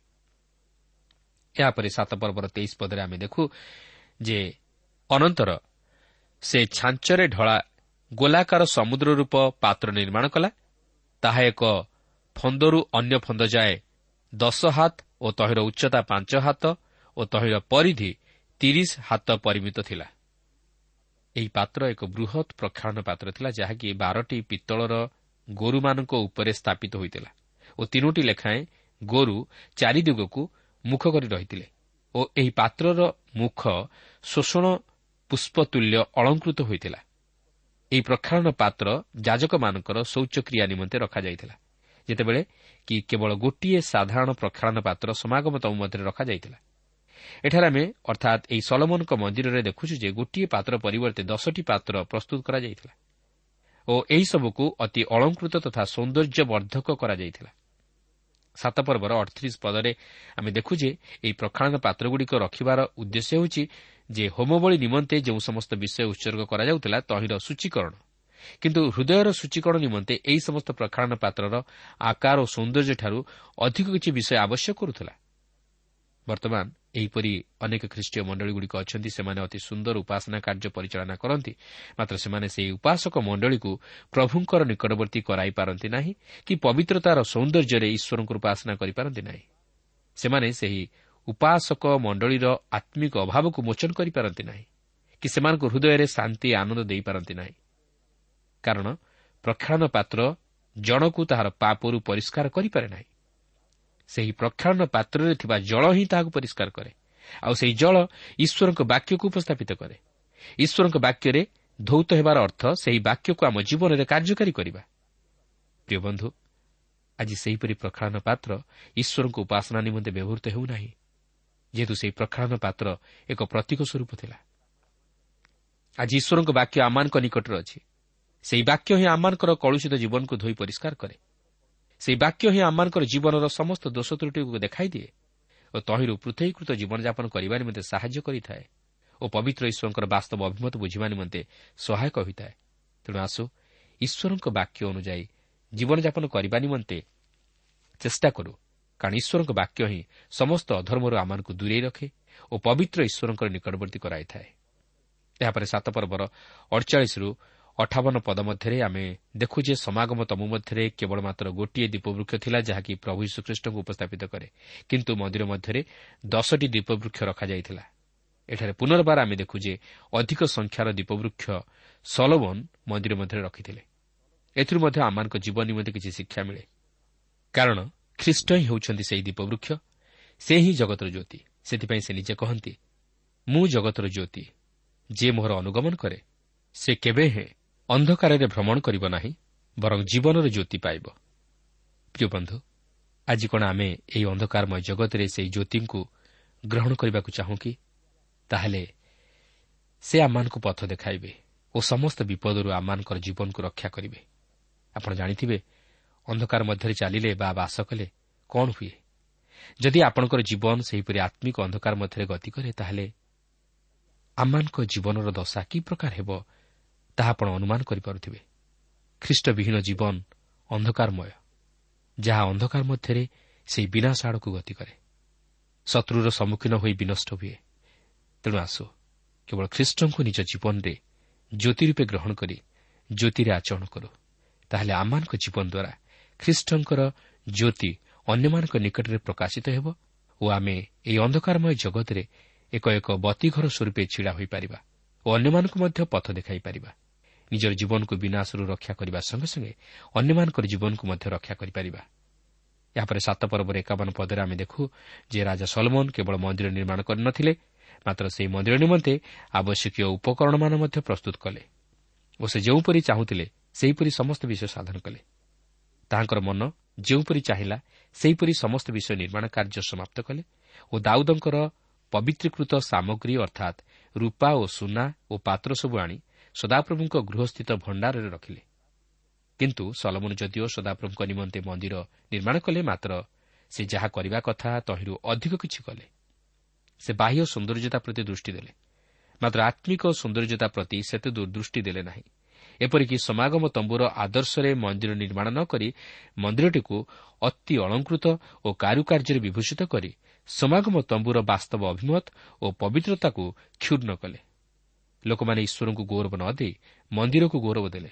ଏହାପରେ ସାତ ପର୍ବର ତେଇଶ ପଦରେ ଆମେ ଦେଖୁ ଯେ ଅନନ୍ତର ସେ ଛାଞ୍ଚରେ ଢଳା ଗୋଲାକାର ସମୁଦ୍ର ରୂପ ପାତ୍ର ନିର୍ମାଣ କଲା ତାହା ଏକ ଫନ୍ଦରୁ ଅନ୍ୟ ଫନ୍ଦ ଯାଏ ଦଶ ହାତ ଓ ତହିଁର ଉଚ୍ଚତା ପାଞ୍ଚ ହାତ ଓ ତହିଁର ପରିଧି ତିରିଶ ହାତ ପରିମିତ ଥିଲା। ଏହି ପାତ୍ର ଏକ ବୃହତ୍ ପ୍ରକ୍ଷାଳନ ପାତ୍ର ଥିଲା ଯାହାକି ବାରଟି ପିତ୍ତଳର ଗୋରୁମାନଙ୍କ ଉପରେ ସ୍ଥାପିତ ହୋଇଥିଲା ଓ ତିନୋଟି ଲେଖାଏଁ ଗୋରୁ ଚାରିଦିଗକୁ ମୁଖ କରି ରହିଥିଲେ। ଓ ଏହି ପାତ୍ରର ମୁଖ ଶୋଷଣ ପୁଷ୍ପତୁଲ୍ୟ ଅଳଙ୍କୃତ ହୋଇଥିଲା। ଏହି ପ୍ରକ୍ଷାଳନ ପାତ୍ର ଯାଜକମାନଙ୍କର ଶୌଚକ୍ରିୟା ନିମନ୍ତେ ରଖାଯାଇଥିଲା। ଯେତେବେଳେ କି କେବଳ ଗୋଟିଏ ସାଧାରଣ ପ୍ରକ୍ଷାଳନ ପାତ୍ର ସମାଗମ ତମ ମଧ୍ୟରେ ରଖାଯାଇଥିଲା। ଏଠାରେ ଆମେ ଅର୍ଥାତ୍ ଏହି ସଲମନଙ୍କ ମନ୍ଦିରରେ ଦେଖୁଛୁ ଯେ ଗୋଟିଏ ପାତ୍ର ପରିବର୍ତ୍ତେ ଦଶଟି ପାତ୍ର ପ୍ରସ୍ତୁତ କରାଯାଇଥିଲା। ଓ ଏହିସବୁକୁ ଅତି ଅଳଙ୍କୃତ ତଥା ସୌନ୍ଦର୍ଯ୍ୟବର୍ଦ୍ଧକ କରାଯାଇଥିଲା। ସାତ ପର୍ବର ଅଠତିରିଶ ପଦରେ ଆମେ ଦେଖୁ ଯେ ଏହି ପ୍ରକ୍ଷାଳନ ପାତ୍ରଗୁଡ଼ିକ ରଖିବାର ଉଦ୍ଦେଶ୍ୟ ହେଉଛି ଯେ ହୋମବଳି ନିମନ୍ତେ ଯେଉଁ ସମସ୍ତ ବିଷୟ ଉତ୍ସର୍ଗ କରାଯାଉଥିଲା ତହିଁର ସୂଚୀକରଣ। କିନ୍ତୁ ହୃଦୟର ସୂଚୀକରଣ ନିମନ୍ତେ ଏହି ସମସ୍ତ ପ୍ରକ୍ଷାଳନ ପାତ୍ରର ଆକାର ଓ ସୌନ୍ଦର୍ଯ୍ୟଠାରୁ ଅଧିକ କିଛି ବିଷୟ ଆବଶ୍ୟକ କରୁଥିଲା। ବର୍ତ୍ତମାନ ଏହିପରି ଅନେକ ଖ୍ରୀଷ୍ଟୀୟ ମଣ୍ଡଳୀଗୁଡ଼ିକ ଅଛନ୍ତି ସେମାନେ ଅତି ସୁନ୍ଦର ଉପାସନା କାର୍ଯ୍ୟ ପରିଚାଳନା କରନ୍ତି ମାତ୍ର ସେମାନେ ସେହି ଉପାସକ ମଣ୍ଡଳୀକୁ ପ୍ରଭୁଙ୍କର ନିକଟବର୍ତ୍ତୀ କରାଇପାରନ୍ତି ନାହିଁ କି ପବିତ୍ରତାର ସୌନ୍ଦର୍ଯ୍ୟରେ ଈଶ୍ୱରଙ୍କର ଉପାସନା କରିପାରନ୍ତି ନାହିଁ। ସେମାନେ ସେହି ଉପାସକ ମଣ୍ଡଳୀର ଆତ୍ମିକ ଅଭାବକୁ ମୋଚନ କରିପାରନ୍ତି ନାହିଁ କି ସେମାନଙ୍କ ହୃଦୟରେ ଶାନ୍ତି ଆନନ୍ଦ ଦେଇପାରନ୍ତି ନାହିଁ। କାରଣ ପ୍ରକ୍ଷାଳନ ପାତ୍ର ଜଣକୁ ତାହାର ପାପରୁ ପରିଷ୍କାର କରିପାରେ ନାହିଁ। ସେହି ପ୍ରକ୍ଷାଳନ ପାତ୍ରରେ ଥିବା ଜଳ ହିଁ ତାହାକୁ ପରିଷ୍କାର କରେ। ଆଉ ସେହି ଜଳ ଈଶ୍ୱରଙ୍କ ବାକ୍ୟକୁ ଉପସ୍ଥାପିତ କରେ। ଈଶ୍ୱରଙ୍କ ବାକ୍ୟରେ ଧୌତ ହେବାର ଅର୍ଥ ସେହି ବାକ୍ୟକୁ ଆମ ଜୀବନରେ କାର୍ଯ୍ୟକାରୀ କରିବା। ପ୍ରିୟ ବନ୍ଧୁ ଆଜି ସେହିପରି ପ୍ରକ୍ଷାଳନ ପାତ୍ର ଈଶ୍ୱରଙ୍କ ଉପାସନା ନିମନ୍ତେ ବ୍ୟବହୃତ ହେଉନାହିଁ ଯେହେତୁ ସେହି ପ୍ରକ୍ଷାଳନ ପାତ୍ର ଏକ ପ୍ରତୀକ ସ୍ୱରୂପ ଥିଲା। ଆଜି ଈଶ୍ୱରଙ୍କ ବାକ୍ୟ ଆମମାନଙ୍କ ନିକଟରେ ଅଛି। ସେହି ବାକ୍ୟ ହିଁ ଆମମାନଙ୍କର କଳୁଷିତ ଜୀବନକୁ ଧୋଇ ପରିଷ୍କାର କରେ। ସେହି ବାକ୍ୟ ହିଁ ଆମମାନଙ୍କର ଜୀବନର ସମସ୍ତ ଦୋଷ ତ୍ରୁଟିକୁ ଦେଖାଇଦିଏ ଓ ତହିଁରୁ ପୃଥକୀକୃତ ଜୀବନଯାପନ କରିବା ନିମନ୍ତେ ସାହାଯ୍ୟ କରିଥାଏ ଓ ପବିତ୍ର ଈଶ୍ୱରଙ୍କର ବାସ୍ତବ ଅଭିମତ ବୁଝିବା ନିମନ୍ତେ ସହାୟକ ହୋଇଥାଏ। ତେଣୁ ଆସୁ ଈଶ୍ୱରଙ୍କ ବାକ୍ୟ ଅନୁଯାୟୀ ଜୀବନଯାପନ କରିବା ନିମନ୍ତେ ଚେଷ୍ଟା କରୁ କାରଣ ଈଶ୍ୱରଙ୍କ ବାକ୍ୟ ହିଁ ସମସ୍ତ ଅଧର୍ମରୁ ଆମମାନଙ୍କୁ ଦୂରେଇ ରଖେ ଓ ପବିତ୍ର ଈଶ୍ୱରଙ୍କର ନିକଟବର୍ତ୍ତୀ କରାଇଥାଏ। ଏହାପରେ ସାତ ପର୍ବର ଅଡ଼ଚାଳିଶରୁ ଅଠାବନ ପଦ ମଧ୍ୟରେ ଆମେ ଦେଖୁ ଯେ ସମାଗମ ତମୁ ମଧ୍ୟରେ କେବଳ ମାତ୍ର ଗୋଟିଏ ଦୀପବୃକ୍ଷ ଥିଲା ଯାହାକି ପ୍ରଭୁ ଯୀଶୁଖ୍ରୀଷ୍ଟଙ୍କୁ ଉପସ୍ଥାପିତ କରେ। କିନ୍ତୁ ମନ୍ଦିର ମଧ୍ୟରେ ଦଶଟି ଦୀପବୃକ୍ଷ ରଖାଯାଇଥିଲା। ଏଠାରେ ପୁନର୍ବାର ଆମେ ଦେଖୁ ଯେ ଅଧିକ ସଂଖ୍ୟାର ଦୀପବୃକ୍ଷ ସଲୋବନ ମନ୍ଦିର ମଧ୍ୟରେ ରଖିଥିଲେ। ଏଥିରୁ ମଧ୍ୟ ଆମମାନଙ୍କ ଜୀବନ ନିମନ୍ତେ କିଛି ଶିକ୍ଷା ମିଳେ। କାରଣ ଖ୍ରୀଷ୍ଟ ହିଁ ହେଉଛନ୍ତି ସେହି ଦୀପବୃକ୍ଷ। ସେ ହିଁ ଜଗତର ଜ୍ୟୋତି। ସେଥିପାଇଁ ସେ ନିଜେ କହନ୍ତି ମୁଁ ଜଗତର ଜ୍ୟୋତି। ଯିଏ ମୋହର ଅନୁଗମନ କରେ ସେ କେବେ ହେଁ ଅନ୍ଧକାରରେ ଭ୍ରମଣ କରିବ ନାହିଁ ବରଂ ଜୀବନର ଜ୍ୟୋତି ପାଇବ। ପ୍ରିୟ ବନ୍ଧୁ ଆଜି କ'ଣ ଆମେ ଏହି ଅନ୍ଧକାରମୟ ଜଗତରେ ସେହି ଜ୍ୟୋତିଙ୍କୁ ଗ୍ରହଣ କରିବାକୁ ଚାହୁଁ କି? ତାହେଲେ ସେ ଆମମାନଙ୍କୁ ପଥ ଦେଖାଇବେ ଓ ସମସ୍ତ ବିପଦରୁ ଆମମାନଙ୍କର ଜୀବନକୁ ରକ୍ଷା କରିବେ। ଆପଣ ଜାଣିଥିବେ ଅନ୍ଧକାର ମଧ୍ୟରେ ଚାଲିଲେ ବା ବାସ କଲେ କ'ଣ ହୁଏ? ଯଦି ଆପଣଙ୍କର ଜୀବନ ସେହିପରି ଆତ୍ମିକ ଅନ୍ଧକାର ମଧ୍ୟରେ ଗତି କରେ ତାହେଲେ ଆମମାନଙ୍କ ଜୀବନର ଦଶା କି ପ୍ରକାର ହେବ ତାହା ଆପଣ ଅନୁମାନ କରିପାରୁଥିବେ। ଖ୍ରୀଷ୍ଟବିହୀନ ଜୀବନ ଅନ୍ଧକାରମୟ ଯାହା ଅନ୍ଧକାର ମଧ୍ୟରେ ସେହି ବିନାଶ ଆଡ଼କୁ ଗତି କରେ। ଶତ୍ରୁର ସମ୍ମୁଖୀନ ହୋଇ ବିନଷ୍ଟ ହୁଏ। ତେଣୁ ଆସୁ କେବଳ ଖ୍ରୀଷ୍ଟଙ୍କୁ ନିଜ ଜୀବନରେ ଜ୍ୟୋତି ରୂପେ ଗ୍ରହଣ କରି ଜ୍ୟୋତିରେ ଆଚରଣ କରୁ। ତାହେଲେ ଆମମାନଙ୍କ ଜୀବନ ଦ୍ୱାରା ଖ୍ରୀଷ୍ଟଙ୍କର ଜ୍ୟୋତି ଅନ୍ୟମାନଙ୍କ ନିକଟରେ ପ୍ରକାଶିତ ହେବ ଓ ଆମେ ଏହି ଅନ୍ଧକାରମୟ ଜଗତରେ ଏକ ଏକ ବତିଘର ସ୍ୱରୂପେ ଛିଡ଼ା ହୋଇପାରିବା ଓ ଅନ୍ୟମାନଙ୍କୁ ମଧ୍ୟ ପଥ ଦେଖାଇପାରିବା ନିଜର ଜୀବନକୁ ବିନାଶରୁ ରକ୍ଷା କରିବା ସଙ୍ଗେ ସଙ୍ଗେ ଅନ୍ୟମାନଙ୍କର ଜୀବନକୁ ମଧ୍ୟ ରକ୍ଷା କରିପାରିବା। ଏହାପରେ ସାତ ପର୍ବରେ ଏକାବନ ପଦରେ ଆମେ ଦେଖୁ ଯେ ରାଜା ସଲମନ କେବଳ ମନ୍ଦିର ନିର୍ମାଣ କରିନଥିଲେ ମାତ୍ର ସେହି ମନ୍ଦିର ନିମନ୍ତେ ଆବଶ୍ୟକୀୟ ଉପକରଣମାନ ମଧ୍ୟ ପ୍ରସ୍ତୁତ କଲେ ଓ ସେ ଯେଉଁପରି ଚାହୁଁଥିଲେ ସେହିପରି ସମସ୍ତ ବିଷୟ ସାଧନ କଲେ। ତାହାଙ୍କର ମନ ଯେଉଁପରି ଚାହିଁଲା ସେହିପରି ସମସ୍ତ ବିଷୟ ନିର୍ମାଣ କାର୍ଯ୍ୟ ସମାପ୍ତ କଲେ ଓ ଦାଉଦଙ୍କର ପବିତ୍ରୀକୃତ ସାମଗ୍ରୀ ଅର୍ଥାତ୍ ରୂପା ଓ ସୁନା ଓ ପାତ୍ର ସବୁ ଆଣି ସଦାପ୍ରଭୁଙ୍କ ଗୃହସ୍ଥିତ ଭଣ୍ଡାରରେ ରଖିଲେ। କିନ୍ତୁ ସଲମନ ଯଦିଓ ସଦାପ୍ରଭୁଙ୍କ ନିମନ୍ତେ ମନ୍ଦିର ନିର୍ମାଣ କଲେ ମାତ୍ର ସେ ଯାହା କରିବା କଥା ତହିଁରୁ ଅଧିକ କିଛି କଲେ। ସେ ବାହ୍ୟ ସୌନ୍ଦର୍ଯ୍ୟତା ପ୍ରତି ଦୃଷ୍ଟି ଦେଲେ। ମାତ୍ର ଆତ୍ମିକ ସୌନ୍ଦର୍ଯ୍ୟତା ପ୍ରତି ସେତେ ଦୃଷ୍ଟି ଦେଲେ ନାହିଁ। ଏପରିକି ସମାଗମ ତମ୍ବୁର ଆଦର୍ଶରେ ମନ୍ଦିର ନିର୍ମାଣ ନ କରି ମନ୍ଦିରଟିକୁ ଅତି ଅଳଙ୍କୃତ ଓ କାରୁକାର୍ଯ୍ୟରେ ବିଭୂଷିତ କରି ସମାଗମ ତମ୍ବୁର ବାସ୍ତବ ଅଭିମତ ଓ ପବିତ୍ରତାକୁ କ୍ଷୁର୍ଣ୍ଣ କଲେ। ଲୋକମାନେ ଈଶ୍ୱରଙ୍କୁ ଗୌରବ ନ ଦେଇ ମନ୍ଦିରକୁ ଗୌରବ ଦେଲେ।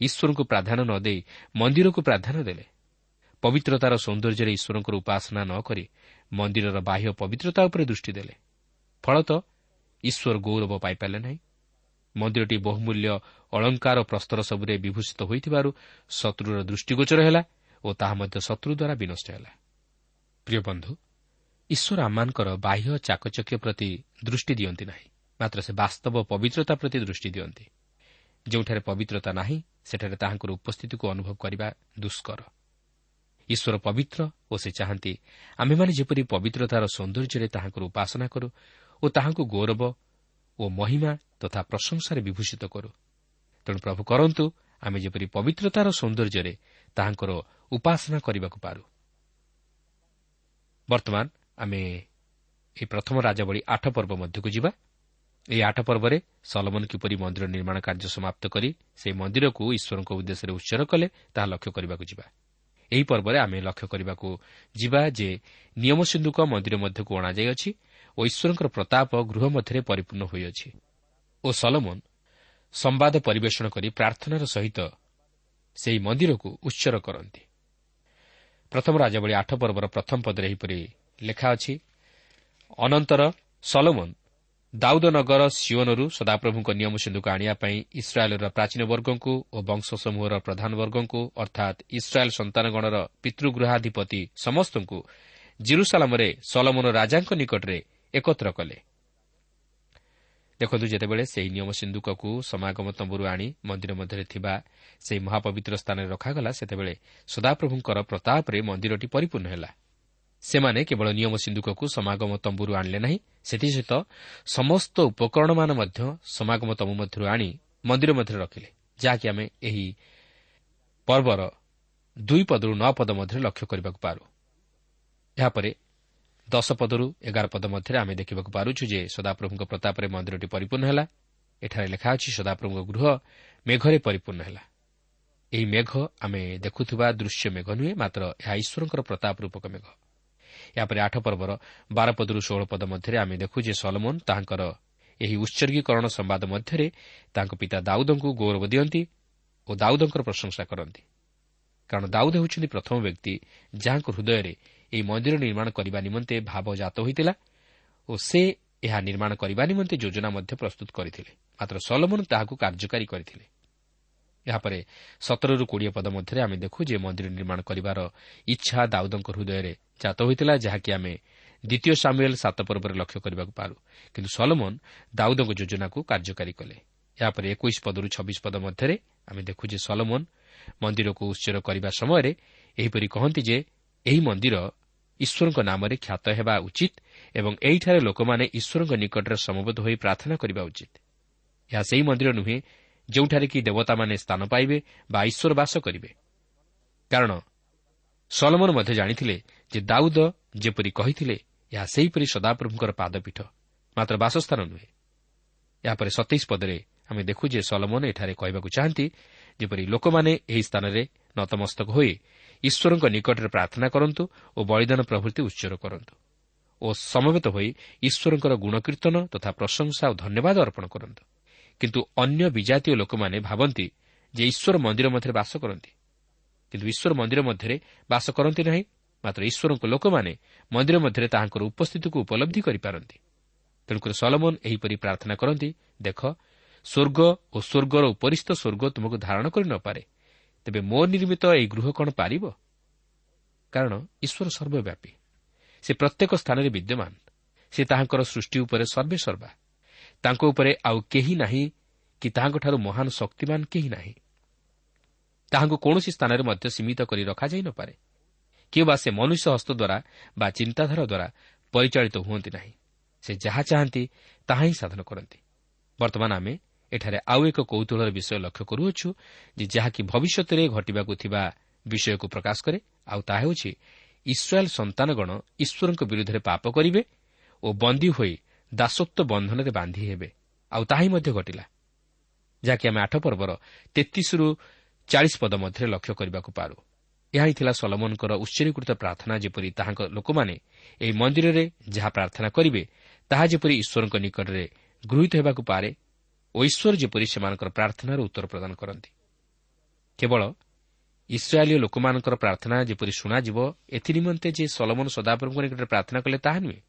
ଈଶ୍ୱରଙ୍କୁ ପ୍ରାଧାନ୍ୟ ନ ଦେଇ ମନ୍ଦିରକୁ ପ୍ରାଧାନ୍ୟ ଦେଲେ। ପବିତ୍ରତାର ସୌନ୍ଦର୍ଯ୍ୟରେ ଈଶ୍ୱରଙ୍କର ଉପାସନା ନ କରି ମନ୍ଦିରର ବାହ୍ୟ ପବିତ୍ରତା ଉପରେ ଦୃଷ୍ଟି ଦେଲେ। ଫଳତଃ ଈଶ୍ୱର ଗୌରବ ପାଇପାରିଲେ ନାହିଁ। ମନ୍ଦିରଟି ବହୁମୂଲ୍ୟ ଅଳଙ୍କାର ପ୍ରସ୍ତର ସବୁରେ ବିଭୂଷିତ ହୋଇଥିବାରୁ ଶତ୍ରୁର ଦୃଷ୍ଟିଗୋଚର ହେଲା ଓ ତାହା ମଧ୍ୟ ଶତ୍ରୁ ଦ୍ୱାରା ବିନଷ୍ଟ ହେଲା। ପ୍ରିୟ ବନ୍ଧୁ ଈଶ୍ୱର ଆମମାନଙ୍କର ବାହ୍ୟ ଚାକଚକ୍ୟ ପ୍ରତି ଦୃଷ୍ଟି ଦିଅନ୍ତି ନାହିଁ। ମାତ୍ର ସେ ବାସ୍ତବ ପବିତ୍ରତା ପ୍ରତି ଦୃଷ୍ଟି ଦିଅନ୍ତି। ଯେଉଁଠାରେ ପବିତ୍ରତା ନାହିଁ ସେଠାରେ ତାହାଙ୍କର ଉପସ୍ଥିତିକୁ ଅନୁଭବ କରିବା ଦୁଷ୍କର। ଈଶ୍ୱର ପବିତ୍ର ଓ ସେ ଚାହାନ୍ତି ଆମ୍ଭେମାନେ ଯେପରି ପବିତ୍ରତାର ସୌନ୍ଦର୍ଯ୍ୟରେ ତାହାଙ୍କର ଉପାସନା କରୁ ଓ ତାହାଙ୍କୁ ଗୌରବ ଓ ମହିମା ତଥା ପ୍ରଶଂସାରେ ବିଭୂଷିତ କରୁ। ତେଣୁ ପ୍ରଭୁ କରନ୍ତୁ ଆମେ ଯେପରି ପବିତ୍ରତାର ସୌନ୍ଦର୍ଯ୍ୟରେ ତାହାଙ୍କର ଉପାସନା କରିବାକୁ ପାରୁ। ବର୍ତ୍ତମାନ ଆମେ ଏହି ପ୍ରଥମ ରାଜାବଳୀ ଆଠ ପର୍ବ ମଧ୍ୟକୁ ଯିବା। ଏହି ଆଠ ପର୍ବରେ ସଲମନ କିପରି ମନ୍ଦିର ନିର୍ମାଣ କାର୍ଯ୍ୟ ସମାପ୍ତ କରି ସେହି ମନ୍ଦିରକୁ ଈଶ୍ୱରଙ୍କ ଉଦ୍ଦେଶ୍ୟରେ ଉତ୍ସର୍ଗ କଲେ ତାହା ଲକ୍ଷ୍ୟ କରିବାକୁ ଯିବା। ଏହି ପର୍ବରେ ଆମେ ଲକ୍ଷ୍ୟ କରିବାକୁ ଯିବା ଯେ ନିୟମ ସିନ୍ଧୁକ ମନ୍ଦିର ମଧ୍ୟକୁ ଅଣାଯାଇଅଛି ଓ ଈଶ୍ୱରଙ୍କର ପ୍ରତାପ ଗୃହ ମଧ୍ୟରେ ପରିପୂର୍ଣ୍ଣ ହୋଇଅଛି। ଓ ସଲମନ ସମ୍ବାଦ ପରିବେଷଣ କରି ପ୍ରାର୍ଥନାର ସହିତ ସେହି ମନ୍ଦିରକୁ ଉତ୍ସର୍ଗ କରନ୍ତି। ପ୍ରଥମ ରାଜାବଳୀ ଆଠ ପର୍ବର ପ୍ରଥମ ପଦରେ ଏହିପରି ଲେଖା ଅଛି ଅନନ୍ତର ସଲମନ ଦାଉଦନଗର ସିଓନରୁ ସଦାପ୍ରଭୁଙ୍କ ନିୟମ ସିନ୍ଧୁକୁ ଆଣିବା ପାଇଁ ଇସ୍ରାଏଲ୍ର ପ୍ରାଚୀନ ବର୍ଗଙ୍କୁ ଓ ବଂଶ ସମୂହର ପ୍ରଧାନ ବର୍ଗଙ୍କୁ ଅର୍ଥାତ୍ ଇସ୍ରାଏଲ୍ ସନ୍ତାନଗଣର ପିତୃଗୃହାଧିପତି ସମସ୍ତଙ୍କୁ ଜିରୁସାଲାମରେ ସଲମନ ରାଜାଙ୍କ ନିକଟରେ ଏକତ୍ର କଲେ। ଦେଖନ୍ତୁ ଯେତେବେଳେ ସେହି ନିୟମ ସିନ୍ଧୁକକୁ ସମାଗମ ତମ୍ବୁରୁ ଆଣି ମନ୍ଦିର ମଧ୍ୟରେ ଥିବା ସେହି ମହାପବିତ୍ର ସ୍ଥାନରେ ରଖାଗଲା ସେତେବେଳେ ସଦାପ୍ରଭୁଙ୍କର ପ୍ରତାପରେ ମନ୍ଦିରଟି ପରିପୂର୍ଣ୍ଣ ହେଲା। ସେମାନେ କେବଳ ନିୟମ ସିନ୍ଧୁକକୁ ସମାଗମ ତମ୍ବୁରୁ ଆଣିଲେ ନାହିଁ ସେଥିସହିତ ସମସ୍ତ ଉପକରଣମାନ ମଧ୍ୟ ସମାଗମ ତମ୍ବୁ ମଧ୍ୟରୁ ଆଣି ମନ୍ଦିର ମଧ୍ୟରେ ରଖିଲେ ଯାହାକି ଆମେ ଏହି ପର୍ବର ଦୁଇ ପଦରୁ ନଅ ପଦ ମଧ୍ୟରେ ଲକ୍ଷ୍ୟ କରିବାକୁ ପାରୁ। ଏହାପରେ ଦଶ ପଦରୁ ଏଗାର ପଦ ମଧ୍ୟରେ ଆମେ ଦେଖିବାକୁ ପାରୁଛୁ ଯେ ସଦାପ୍ରଭୁଙ୍କ ପ୍ରତାପରେ ମନ୍ଦିରଟି ପରିପୂର୍ଣ୍ଣ ହେଲା। ଏଠାରେ ଲେଖା ଅଛି ସଦାପ୍ରଭୁଙ୍କ ଗୃହ ମେଘରେ ପରିପୂର୍ଣ୍ଣ ହେଲା। ଏହି ମେଘ ଆମେ ଦେଖୁଥିବା ଦୃଶ୍ୟ ମେଘ ନୁହେଁ ମାତ୍ର ଏହା ଈଶ୍ୱରଙ୍କର ପ୍ରତାପ ରୂପକ ମେଘ। ଏହାପରେ ଆଠ ପର୍ବର ବାର ପଦରୁ ଷୋହଳ ପଦ ମଧ୍ୟରେ ଆମେ ଦେଖୁ ଯେ ସଲମୋନ୍ ତାହାଙ୍କର ଏହି ଉତ୍ସର୍ଗୀକରଣ ସମ୍ବାଦ ମଧ୍ୟରେ ତାଙ୍କ ପିତା ଦାଉଦଙ୍କୁ ଗୌରବ ଦିଅନ୍ତି ଓ ଦାଉଦଙ୍କର ପ୍ରଶଂସା କରନ୍ତି। କାରଣ ଦାଉଦ ହେଉଛନ୍ତି ପ୍ରଥମ ବ୍ୟକ୍ତି ଯାହାଙ୍କ ହୃଦୟରେ ଏହି ମନ୍ଦିର ନିର୍ମାଣ କରିବା ନିମନ୍ତେ ଭାବ ଜାତ ହୋଇଥିଲା ଓ ସେ ଏହା ନିର୍ମାଣ କରିବା ନିମନ୍ତେ ଯୋଜନା ମଧ୍ୟ ପ୍ରସ୍ତୁତ କରିଥିଲେ। ମାତ୍ର ସଲମନ ତାହାକୁ କାର୍ଯ୍ୟକାରୀ କରିଥିଲେ। ଏହାପରେ ସତରରୁ କୋଡ଼ିଏ ପଦ ମଧ୍ୟରେ ଆମେ ଦେଖୁ ଯେ ମନ୍ଦିର ନିର୍ମାଣ କରିବାର ଇଚ୍ଛା ଦାଉଦଙ୍କ ହୃଦୟରେ ଜାତ ହୋଇଥିଲା ଯାହାକି ଆମେ ଦ୍ୱିତୀୟ ସାମୁଏଲ ସାତ ପର୍ବରେ ଲକ୍ଷ୍ୟ କରିବାକୁ ପାରୁ। କିନ୍ତୁ ସଲମନ ଦାଉଦଙ୍କ ଯୋଜନାକୁ କାର୍ଯ୍ୟକାରୀ କଲେ। ଏହାପରେ ଏକୋଇଶ ପଦରୁ ଛବିଶ ପଦ ମଧ୍ୟରେ ଆମେ ଦେଖୁ ଯେ ସଲମନ ମନ୍ଦିରକୁ ଉତ୍ସର କରିବା ସମୟରେ ଏହିପରି କହନ୍ତି ଯେ ଏହି ମନ୍ଦିର ଈଶ୍ୱରଙ୍କ ନାମରେ ଖ୍ୟାତ ହେବା ଉଚିତ ଏବଂ ଏହିଠାରେ ଲୋକମାନେ ଈଶ୍ୱରଙ୍କ ନିକଟରେ ସମବେତ ହୋଇ ପ୍ରାର୍ଥନା କରିବା ଉଚିତ। ଏହା ସେହି ମନ୍ଦିର ନୁହେଁ ଯେଉଁଠାରେ କି ଦେବତାମାନେ ସ୍ଥାନ ପାଇବେ ବା ଈଶ୍ୱର ବାସ କରିବେ। କାରଣ ସଲମନ ମଧ୍ୟ ଜାଣିଥିଲେ ଯେ ଦାଉଦ ଯେପରି କହିଥିଲେ ଏହା ସେହିପରି ସଦାପ୍ରଭୁଙ୍କର ପାଦପୀଠ ମାତ୍ର ବାସସ୍ଥାନ ନୁହେଁ। ଏହାପରେ ସତେଇଶ ପଦରେ ଆମେ ଦେଖୁ ଯେ ସଲମନ ଏଠାରେ କହିବାକୁ ଚାହାନ୍ତି ଯେପରି ଲୋକମାନେ ଏହି ସ୍ଥାନରେ ନତମସ୍ତକ ହୋଇ ଈଶ୍ୱରଙ୍କ ନିକଟରେ ପ୍ରାର୍ଥନା କରନ୍ତୁ ଓ ବଳିଦାନ ପ୍ରଭୃତି ଉତ୍ସର କରନ୍ତୁ ଓ ସମବେତ ହୋଇ ଈଶ୍ୱରଙ୍କର ଗୁଣକୀର୍ତ୍ତନ ତଥା ପ୍ରଶଂସା ଓ ଧନ୍ୟବାଦ ଅର୍ପଣ କରନ୍ତୁ। କିନ୍ତୁ ଅନ୍ୟ ବିଜାତୀୟ ଲୋକମାନେ ଭାବନ୍ତି ଯେ ଈଶ୍ୱର ମନ୍ଦିର ମଧ୍ୟରେ ବାସ କରନ୍ତି। କିନ୍ତୁ ଈଶ୍ୱର ମନ୍ଦିର ମଧ୍ୟରେ ବାସ କରନ୍ତି ନାହିଁ ମାତ୍ର ଈଶ୍ୱରଙ୍କ ଲୋକମାନେ ମନ୍ଦିର ମଧ୍ୟରେ ତାହାଙ୍କର ଉପସ୍ଥିତିକୁ ଉପଲବ୍ଧି କରିପାରନ୍ତି। ତେଣୁକରି ସଲମନ ଏହିପରି ପ୍ରାର୍ଥନା କରନ୍ତି ଦେଖ ସ୍ୱର୍ଗ ଓ ସ୍ୱର୍ଗର ଉପରିସ୍ଥ ସ୍ୱର୍ଗ ତୁମକୁ ଧାରଣ କରି ନପାରେ ତେବେ ମୋ ନିର୍ମିତ ଏହି ଗୃହ କ'ଣ ପାରିବ? କାରଣ ଈଶ୍ୱର ସର୍ବବ୍ୟାପୀ। ସେ ପ୍ରତ୍ୟେକ ସ୍ଥାନରେ ବିଦ୍ୟମାନ। ସେ ତାହାଙ୍କର ସୃଷ୍ଟି ଉପରେ ସର୍ବେସର୍ବା। ତାଙ୍କ ଉପରେ ଆଉ କେହି ନାହିଁ କି ତାହାଙ୍କଠାରୁ ମହାନ ଶକ୍ତିମାନ କେହି ନାହିଁ। ତାହାଙ୍କୁ କୌଣସି ସ୍ଥାନରେ ମଧ୍ୟ ସୀମିତ କରି ରଖାଯାଇ ନପାରେ କିମ୍ବା ସେ ମନୁଷ୍ୟ ହସ୍ତ ଦ୍ୱାରା ବା ଚିନ୍ତାଧାରା ଦ୍ୱାରା ପରିଚାଳିତ ହୁଅନ୍ତି ନାହିଁ। ସେ ଯାହା ଚାହାନ୍ତି ତାହା ହିଁ ସାଧନ କରନ୍ତି। ବର୍ତ୍ତମାନ ଆମେ ଏଠାରେ ଆଉ ଏକ କୌତୁହଳର ବିଷୟ ଲକ୍ଷ୍ୟ କରୁଅଛୁ ଯେ ଯାହାକି ଭବିଷ୍ୟତରେ ଘଟିବାକୁ ଥିବା ବିଷୟକୁ ପ୍ରକାଶ କରେ ଆଉ ତାହା ହେଉଛି ଇସ୍ରାଏଲ୍ ସନ୍ତାନଗଣ ଈଶ୍ୱରଙ୍କ ବିରୁଦ୍ଧରେ ପାପ କରିବେ ଓ ବନ୍ଦୀ ହୋଇ ଦାସତ୍ୱ ବନ୍ଧନରେ ବାନ୍ଧି ହେବେ। ଆଉ ତାହା ହିଁ ମଧ୍ୟ ଘଟିଲା ଯାହାକି ଆମେ ଆଠ ପର୍ବର ତେତିଶରୁ ଚାଳିଶ ପଦ ମଧ୍ୟରେ ଲକ୍ଷ୍ୟ କରିବାକୁ ପାରୁ। ଏହା ହିଁ ଥିଲା ସଲମନଙ୍କର ଉତ୍ସରୀକୃତ ପ୍ରାର୍ଥନା ଯେପରି ତାହାଙ୍କ ଲୋକମାନେ ଏହି ମନ୍ଦିରରେ ଯାହା ପ୍ରାର୍ଥନା କରିବେ ତାହା ଯେପରି ଈଶ୍ୱରଙ୍କ ନିକଟରେ ଗୃହୀତ ହେବାକୁ ପାରେ ଓ ଈଶ୍ୱର ଯେପରି ସେମାନଙ୍କର ପ୍ରାର୍ଥନାର ଉତ୍ତର ପ୍ରଦାନ କରନ୍ତି। କେବଳ ଇସ୍ରାଏଲୀୟ ଲୋକମାନଙ୍କର ପ୍ରାର୍ଥନା ଯେପରି ଶୁଣାଯିବ ଏଥିନିମନ୍ତେ ଯେ ସଲମନ ସଦାପ୍ରଭୁଙ୍କ ନିକଟରେ ପ୍ରାର୍ଥନା କଲେ ତାହା ନୁହେଁ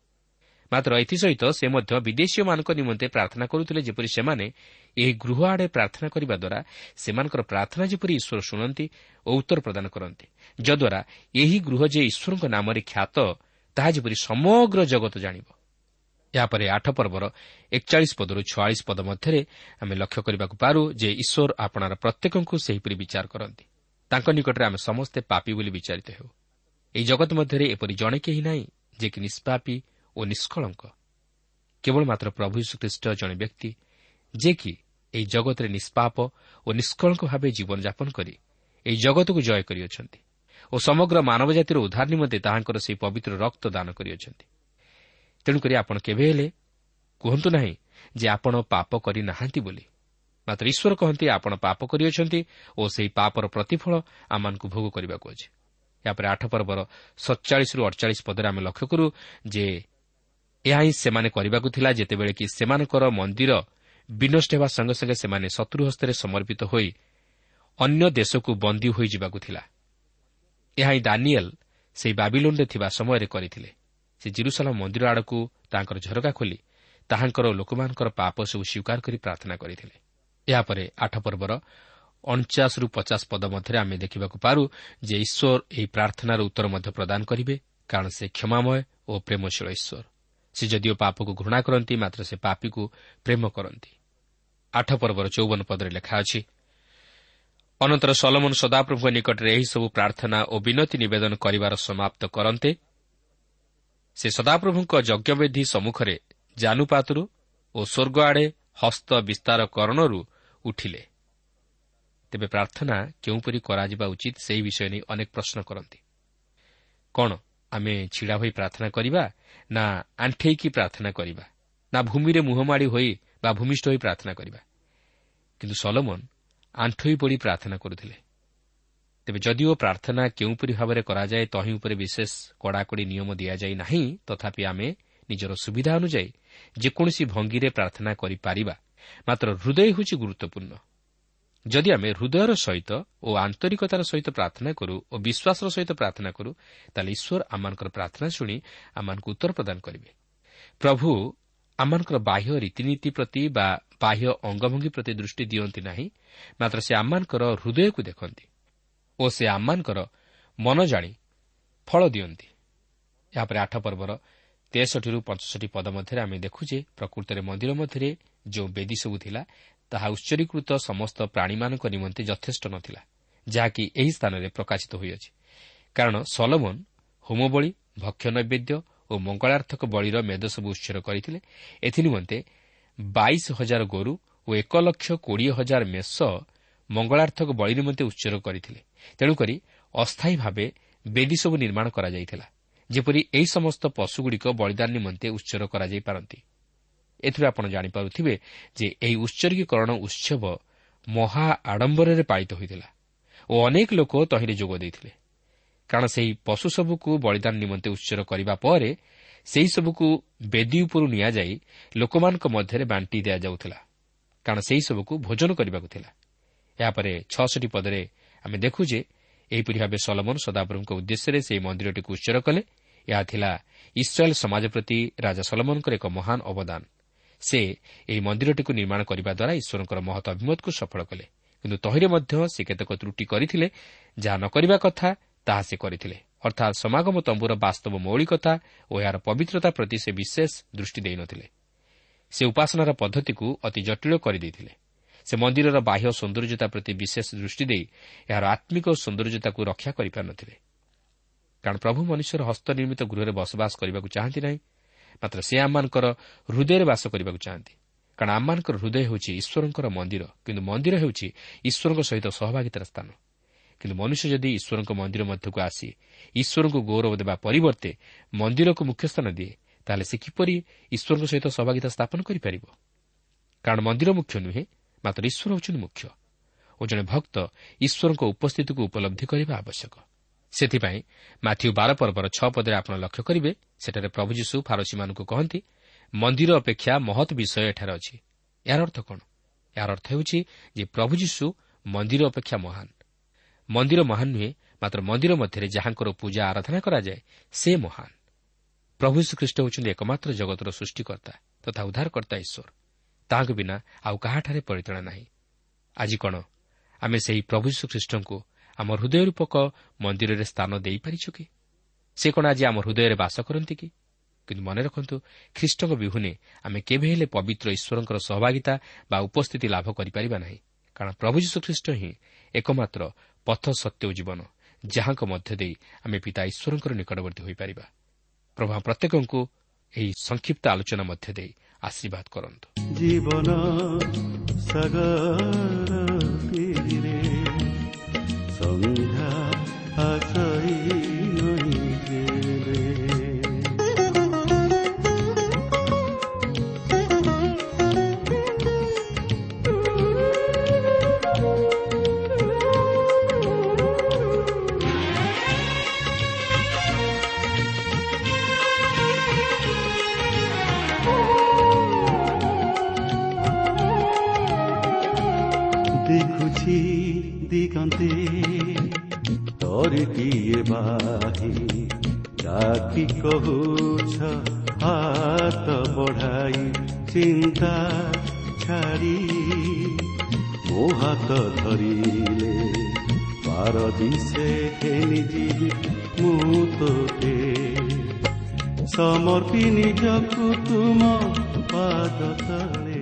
ମାତ୍ର ଏଥିସହିତ ସେ ମଧ୍ୟ ବିଦେଶୀୟମାନଙ୍କ ନିମନ୍ତେ ପ୍ରାର୍ଥନା କରୁଥିଲେ ଯେପରି ସେମାନେ ଏହି ଗୃହ ଆଡ଼େ ପ୍ରାର୍ଥନା କରିବା ଦ୍ୱାରା ସେମାନଙ୍କର ପ୍ରାର୍ଥନା ଯେପରି ଈଶ୍ୱର ଶୁଣନ୍ତି ଓ ଉତ୍ତର ପ୍ରଦାନ କରନ୍ତି। ଯଦ୍ୱାରା ଏହି ଗୃହ ଯେ ଈଶ୍ୱରଙ୍କ ନାମରେ ଖ୍ୟାତ ତାହା ଯେପରି ସମଗ୍ର ଜଗତ ଜାଣିବ। ଏହାପରେ ଆଠ ପର୍ବର ଏକଚାଳିଶ ପଦରୁ ଛୟାଳିଶ ପଦ ମଧ୍ୟରେ ଆମେ ଲକ୍ଷ୍ୟ କରିବାକୁ ପାରୁ ଯେ ଈଶ୍ୱର ଆପଣାର ପ୍ରତ୍ୟେକଙ୍କୁ ସେହିପରି ବିଚାର କରନ୍ତି। ତାଙ୍କ ନିକଟରେ ଆମେ ସମସ୍ତେ ପାପି ବୋଲି ବିଚାରିତ ହେଉ। ଏହି ଜଗତ ମଧ୍ୟରେ ଏପରି ଜଣେ କେହି ନାହିଁ ଯେ କି ନିଷ୍ପାପୀ ଓ ନିଷ୍କଳଙ୍କ। କେବଳ ମାତ୍ର ପ୍ରଭୁ ଯୀଶୁଖ୍ରୀଷ୍ଟ ଜଣେ ବ୍ୟକ୍ତି ଯେ କି ଏହି ଜଗତରେ ନିଷ୍ପାପ ଓ ନିଷ୍କଳଙ୍କ ଭାବେ ଜୀବନଯାପନ କରି ଏହି ଜଗତକୁ ଜୟ କରିଅଛନ୍ତି ଓ ସମଗ୍ର ମାନବ ଜାତିର ଉଦ୍ଧାର ନିମନ୍ତେ ତାହାଙ୍କର ସେହି ପବିତ୍ର ରକ୍ତ ଦାନ କରିଅଛନ୍ତି। ତେଣୁକରି ଆପଣ କେବେ ହେଲେ କୁହନ୍ତୁ ନାହିଁ ଯେ ଆପଣ ପାପ କରିନାହାନ୍ତି ବୋଲି। ମାତ୍ର ଈଶ୍ୱର କହନ୍ତି ଆପଣ ପାପ କରିଅଛନ୍ତି ଓ ସେହି ପାପର ପ୍ରତିଫଳ ଆମମାନଙ୍କୁ ଭୋଗ କରିବାକୁ ଅଛି। ଏହାପରେ ଆଠ ପର୍ବର ସତଚାଳିଶରୁ ଅଡ଼ଚାଳିଶ ପଦରେ ଆମେ ଲକ୍ଷ୍ୟ କରୁ ଯେ ଏହା ହିଁ ସେମାନେ କରିବାକୁ ଥିଲା ଯେତେବେଳେ କି ସେମାନଙ୍କର ମନ୍ଦିର ବିନଷ୍ଟ ହେବା ସଙ୍ଗେ ସଙ୍ଗେ ସେମାନେ ଶତ୍ରୁ ହସ୍ତରେ ସମର୍ପିତ ହୋଇ ଅନ୍ୟ ଦେଶକୁ ବନ୍ଦୀ ହୋଇଯିବାକୁ ଥିଲା। ଏହା ହିଁ ଦାନିଏଲ୍ ସେହି ବାବିଲୋନ୍ରେ ଥିବା ସମୟରେ କରିଥିଲେ। ସେ ଜିରୁସାଲା ମନ୍ଦିର ଆଡ଼କୁ ତାଙ୍କର ଝରକା ଖୋଲି ତାହାଙ୍କର ଲୋକମାନଙ୍କର ପାପ ସବୁ ସ୍ୱୀକାର କରି ପ୍ରାର୍ଥନା କରିଥିଲେ। ଏହାପରେ ଆଠ ପର୍ବର ଅଣଚାଶରୁ ପଚାଶ ପଦ ମଧ୍ୟରେ ଆମେ ଦେଖିବାକୁ ପାରୁ ଯେ ଈଶ୍ୱର ଏହି ପ୍ରାର୍ଥନାର ଉତ୍ତର ମଧ୍ୟ ପ୍ରଦାନ କରିବେ କାରଣ ସେ କ୍ଷମାମୟ ଓ ପ୍ରେମଶୀଳ ଈଶ୍ୱର। ସେ ଯଦିଓ ପାପକୁ ଘୃଣା କରନ୍ତି ମାତ୍ର ସେ ପାପିକୁ ପ୍ରେମ କରନ୍ତି। ଆଠ ପର୍ବର ଚୌବନ ପଦରେ ଲେଖା ଅଛି ଅନନ୍ତର ସଲମନ ସଦାପ୍ରଭୁଙ୍କ ନିକଟରେ ଏହିସବୁ ପ୍ରାର୍ଥନା ଓ ବିନତି ନିବେଦନ କରିବାର ସମାପ୍ତ କରନ୍ତେ ସେ ସଦାପ୍ରଭୁଙ୍କ ଯଜ୍ଞବେଦୀ ସମ୍ମୁଖରେ ଜାନୁପାତରୁ ଓ ସ୍ୱର୍ଗ ଆଡ଼େ ହସ୍ତ ବିସ୍ତାର କରଣରୁ ଉଠିଲେ। ତେବେ ପ୍ରାର୍ଥନା କେଉଁପରି କରାଯିବା ଉଚିତ ସେହି ବିଷୟ ନେଇ ଅନେକ ପ୍ରଶ୍ନ କରନ୍ତି। କ'ଣ? ଆମେ ଛିଡ଼ା ହୋଇ ପ୍ରାର୍ଥନା କରିବା ନା ଆଣ୍ଠେଇକି ପ୍ରାର୍ଥନା କରିବା ନା ଭୂମିରେ ମୁହଁମାଡ଼ି ହୋଇ ବା ଭୂମିଷ୍ଠ ହୋଇ ପ୍ରାର୍ଥନା କରିବା। କିନ୍ତୁ ସଲମନ ଆଣ୍ଠୋଇ ପଡ଼ି ପ୍ରାର୍ଥନା କରୁଥିଲେ। ତେବେ ଯଦିଓ ପ୍ରାର୍ଥନା କେଉଁପରି ଭାବରେ କରାଯାଏ ତହିଁ ଉପରେ ବିଶେଷ କଡ଼ାକଡ଼ି ନିୟମ ଦିଆଯାଇ ନାହିଁ ତଥାପି ଆମେ ନିଜର ସୁବିଧା ଅନୁଯାୟୀ ଯେକୌଣସି ଭଙ୍ଗୀରେ ପ୍ରାର୍ଥନା କରିପାରିବା ମାତ୍ର ହୃଦୟ ହେଉଛି ଗୁରୁତ୍ୱପୂର୍ଣ୍ଣ। ଯଦି ଆମେ ହୃଦୟର ସହିତ ଓ ଆନ୍ତରିକତାର ସହିତ ପ୍ରାର୍ଥନା କରୁ ଓ ବିଶ୍ୱାସର ସହିତ ପ୍ରାର୍ଥନା କରୁ ତାହେଲେ ଈଶ୍ୱର ଆମମାନଙ୍କର ପ୍ରାର୍ଥନା ଶୁଣି ଆମମାନଙ୍କୁ ଉତ୍ତର ପ୍ରଦାନ କରିବେ। ପ୍ରଭୁ ଆମମାନଙ୍କର ବାହ୍ୟ ରୀତିନୀତି ପ୍ରତି ବା ବାହ୍ୟ ଅଙ୍ଗଭଙ୍ଗୀ ପ୍ରତି ଦୃଷ୍ଟି ଦିଅନ୍ତି ନାହିଁ ମାତ୍ର ସେ ଆମମାନଙ୍କର ହୃଦୟକୁ ଦେଖନ୍ତି ଓ ସେ ଆମମାନଙ୍କର ମନ ଜାଣି ଫଳ ଦିଅନ୍ତି। ଏହାପରେ ଆଠ ପର୍ବର ତେଷଠିରୁ ପଞ୍ଚଷଠି ପଦ ମଧ୍ୟରେ ଆମେ ଦେଖୁ ଯେ ପ୍ରକୃତରେ ମନ୍ଦିର ମଧ୍ୟରେ ଯେଉଁ ବେଦୀ ସବୁ ଥିଲା ତାହା ଉତ୍ସରୀକୃତ ସମସ୍ତ ପ୍ରାଣୀମାନଙ୍କ ନିମନ୍ତେ ଯଥେଷ୍ଟ ନ ଥିଲା ଯାହାକି ଏହି ସ୍ଥାନରେ ପ୍ରକାଶିତ ହୋଇଅଛି। କାରଣ ସଲମନ ହୋମବଳି ଭକ୍ଷ ନୈବେଦ୍ୟ ଓ ମଙ୍ଗଳାର୍ଥକ ବଳିର ମେଦ ସବୁ ଉତ୍ସର କରିଥିଲେ ଏଥିନିମନ୍ତେ ବାଇଶ ହଜାର ଗୋରୁ ଓ ଏକ ଲକ୍ଷ କୋଡ଼ିଏ ହଜାର ମେଷ ମଙ୍ଗଳାର୍ଥକ ବଳି ନିମନ୍ତେ ଉତ୍ସର୍ଗ କରିଥିଲେ। ତେଣୁକରି ଅସ୍ଥାୟୀ ଭାବେ ବେଦୀ ସବୁ ନିର୍ମାଣ କରାଯାଇଥିଲା। ଯେପରି ଏହି ସମସ୍ତ ପଶୁଗୁଡ଼ିକ ବଳିଦାନ ନିମନ୍ତେ ଉତ୍ସର୍ଗ କରାଯାଇପାରନ୍ତି। ଏଥିରୁ ଆପଣ ଜାଣିପାରୁଥିବେ ଯେ ଏହି ଉତ୍ସର୍ଗୀକରଣ ଉତ୍ସବ ମହା ଆଡ଼ମ୍ବରରେ ପାଳିତ ହୋଇଥିଲା ଓ ଅନେକ ଲୋକ ତହିଁରେ ଯୋଗ ଦେଇଥିଲେ। କାରଣ ସେହି ପଶୁ ସବୁକୁ ବଳିଦାନ ନିମନ୍ତେ ଉତ୍ସର୍ଗ କରିବା ପରେ ସେହିସବୁକୁ ବେଦୀ ଉପରୁ ନିଆଯାଇ ଲୋକମାନଙ୍କ ମଧ୍ୟରେ ବାଣ୍ଟି ଦିଆଯାଉଥିଲା। କାରଣ ସେହିସବୁକୁ ଭୋଜନ କରିବାକୁ ଥିଲା। ଏହାପରେ ଛଅଷଠି ପଦରେ ଆମେ ଦେଖୁ ଯେ ଏହିପରି ଭାବେ ସଲମନ ସଦାବରଙ୍କ ଉଦ୍ଦେଶ୍ୟରେ ସେହି ମନ୍ଦିରଟିକୁ ଉତ୍ସର୍ଗ କଲେ। ଏହା ଥିଲା ଇସ୍ରାଏଲ୍ ସମାଜ ପ୍ରତି ରାଜା ସଲମନଙ୍କର ଏକ ମହାନ ଅବଦାନ। ସେ ଏହି ମନ୍ଦିରଟିକୁ ନିର୍ମାଣ କରିବା ଦ୍ୱାରା ଈଶ୍ୱରଙ୍କର ମହତ ଅଭିମତକୁ ସଫଳ କଲେ। କିନ୍ତୁ ତହିଁରେ ମଧ୍ୟ ସେ କେତେକ ତ୍ରୁଟି କରିଥିଲେ ଯାହା ନ କରିବା କଥା ତାହା ସେ କରିଥିଲେ। ଅର୍ଥାତ୍ ସମାଗମ ତମ୍ବୁର ବାସ୍ତବ ମୌଳିକତା ଓ ଏହାର ପବିତ୍ରତା ପ୍ରତି ସେ ବିଶେଷ ଦୃଷ୍ଟି ଦେଇନଥିଲେ ସେ ଉପାସନାର ପଦ୍ଧତିକୁ ଅତି ଜଟିଳ କରିଦେଇଥିଲେ। ସେ ମନ୍ଦିରର ବାହ୍ୟ ସୌନ୍ଦର୍ଯ୍ୟତା ପ୍ରତି ବିଶେଷ ଦୃଷ୍ଟି ଦେଇ ଏହାର ଆତ୍ମିକ ସୌନ୍ଦର୍ଯ୍ୟତାକୁ ରକ୍ଷା କରିପାରିନଥିଲେ। କାରଣ ପ୍ରଭୁ ମନୁଷ୍ୟର ହସ୍ତନିର୍ମିତ ଗୃହରେ ବସବାସ କରିବାକୁ ଚାହାନ୍ତି ନାହିଁ ମାତ୍ର ସେ ଆମମାନଙ୍କର ହୃଦୟରେ ବାସ କରିବାକୁ ଚାହାନ୍ତି। କାରଣ ଆମମାନଙ୍କର ହୃଦୟ ହେଉଛି ଈଶ୍ୱରଙ୍କର ମନ୍ଦିର କିନ୍ତୁ ମନ୍ଦିର ହେଉଛି ଈଶ୍ୱରଙ୍କ ସହିତ ସହଭାଗିତାର ସ୍ଥାନ। କିନ୍ତୁ ମନୁଷ୍ୟ ଯଦି ଈଶ୍ୱରଙ୍କ ମନ୍ଦିର ମଧ୍ୟକୁ ଆସି ଈଶ୍ୱରଙ୍କୁ ଗୌରବ ଦେବା ପରିବର୍ତ୍ତେ ମନ୍ଦିରକୁ ମୁଖ୍ୟ ସ୍ଥାନ ଦିଏ ତାହେଲେ ସେ କିପରି ଈଶ୍ୱରଙ୍କ ସହିତ ସହଭାଗିତା ସ୍ଥାପନ କରିପାରିବ? କାରଣ ମନ୍ଦିର ମୁଖ୍ୟ ନୁହେଁ ମାତ୍ର ଈଶ୍ୱର ହେଉଛନ୍ତି ମୁଖ୍ୟ। ଓ ଜଣେ ଭକ୍ତ ଈଶ୍ୱରଙ୍କ ଉପସ୍ଥିତିକୁ ଉପଲବ୍ଧି କରିବା ଆବଶ୍ୟକ। ସେଥିପାଇଁ ମାଥ୍ୟୁ ବାର ପର୍ବର ଛଅ ପଦରେ ଆପଣ ଲକ୍ଷ୍ୟ କରିବେ ସେଠାରେ ପ୍ରଭୁ ଯୀଶୁ ଫାରସୀମାନଙ୍କୁ କହନ୍ତି ମନ୍ଦିର ଅପେକ୍ଷା ମହତ୍ ବିଷୟ ଏଠାରେ ଅଛି। ଏହାର ଅର୍ଥ କ'ଣ? ଏହାର ଅର୍ଥ ହେଉଛି ଯେ ପ୍ରଭୁ ଯୀଶୁ ମନ୍ଦିର ଅପେକ୍ଷା ମହାନ। ମନ୍ଦିର ମହାନ ନୁହେଁ ମାତ୍ର ମନ୍ଦିର ମଧ୍ୟରେ ଯାହାଙ୍କର ପୂଜା ଆରାଧନା କରାଯାଏ ସେ ମହାନ। ପ୍ରଭୁ ଶ୍ରୀଖ୍ରୀଷ୍ଟ ହେଉଛନ୍ତି ଏକମାତ୍ର ଜଗତର ସୃଷ୍ଟିକର୍ତ୍ତା ତଥା ଉଦ୍ଧାରକର୍ତ୍ତା ଈଶ୍ୱର। ତାହାଙ୍କ ବିନା ଆଉ କାହାଠାରେ ପରିଚାଳନା ନାହିଁ। ଆଜି କ'ଣ? ଆମେ ସେହି ପ୍ରଭୁ ଶ୍ରୀଖ୍ରୀଷ୍ଟଙ୍କୁ ଆମ ହୃଦୟ ରୂପକ ମନ୍ଦିରରେ ସ୍ଥାନ ଦେଇପାରିଛୁ କି? ସେ କ'ଣ ଆଜି ଆମ ହୃଦୟରେ ବାସ କରନ୍ତି କି? କିନ୍ତୁ ମନେ ରଖନ୍ତୁ ଖ୍ରୀଷ୍ଟଙ୍କ ବିହୁନେ ଆମେ କେବେ ହେଲେ ପବିତ୍ର ଈଶ୍ୱରଙ୍କର ସହଭାଗିତା ବା ଉପସ୍ଥିତି ଲାଭ କରିପାରିବା ନାହିଁ। କାରଣ ପ୍ରଭୁ ଯୀଶୁଖ୍ରୀଷ୍ଟ ହିଁ ଏକମାତ୍ର ପଥ ସତ୍ୟ ଓ ଜୀବନ ଯାହାଙ୍କ ମଧ୍ୟ ଦେଇ ଆମେ ପିତା ଈଶ୍ୱରଙ୍କର ନିକଟବର୍ତ୍ତୀ ହୋଇପାରିବା। ପ୍ରଭୁ ପ୍ରତ୍ୟେକଙ୍କୁ ଏହି ସଂକ୍ଷିପ୍ତ ଆଲୋଚନା ମଧ୍ୟ ଦେଇ ଆଶୀର୍ବାଦ କରନ୍ତୁ। ଜୀବନ ତୀରେ ସନ୍ଧ୍ୟା ଆଶାଇ ନହିଁ ଯେବେ ଦେଖୁଛି ଦିଗନ୍ତେ ତରିଟିଏ ବାହି ଡାକି କହୁଛ ହାତ ବଢ଼ାଇ ଚିନ୍ତା ଛାଡ଼ି ମୋ ହାତ ଧରିଲେ ପାରଦିଶେ ଘେନି ଯିବି ମୁଁ ତୋତେ ସମର୍ପି ନିଜକୁ ତୁମ ପାଦ ତଳେ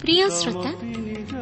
ପ୍ରିୟ ଶ୍ରୋତା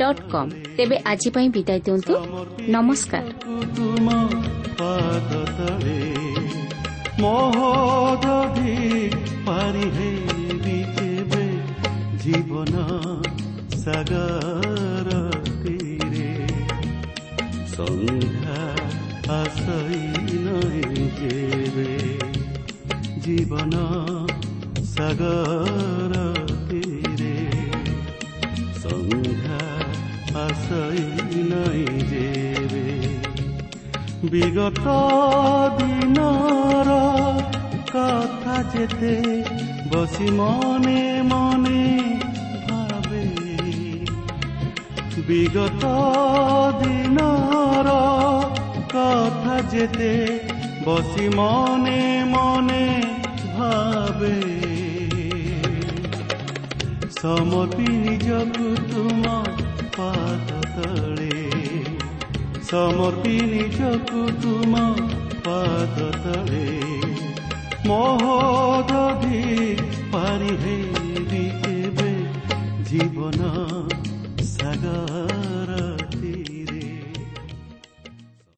dot com ତେବେ ଆଜି ପାଇଁ ବିଦାୟ ଦିଅନ୍ତୁ। ନମସ୍କାର। ଜୀବନ ସାଗର ତୀରେ। ସନ୍ଧ୍ୟା ଆସଇ ନାହିଁ ଯେବେ ଜୀବନ ସାଗର ତୀରେ। ସନ୍ଧ୍ୟା নাই বিগত দিনর কথা যেতে বসি মনে মনে ভাবে। বিগত দিনর কথা যেতে বসি মনে মনে ভাবে। সমতি নিজকু তুম পা সমৰ্পিণী চকু তুম পাততলে মহি পাৰিহে জীৱনৰ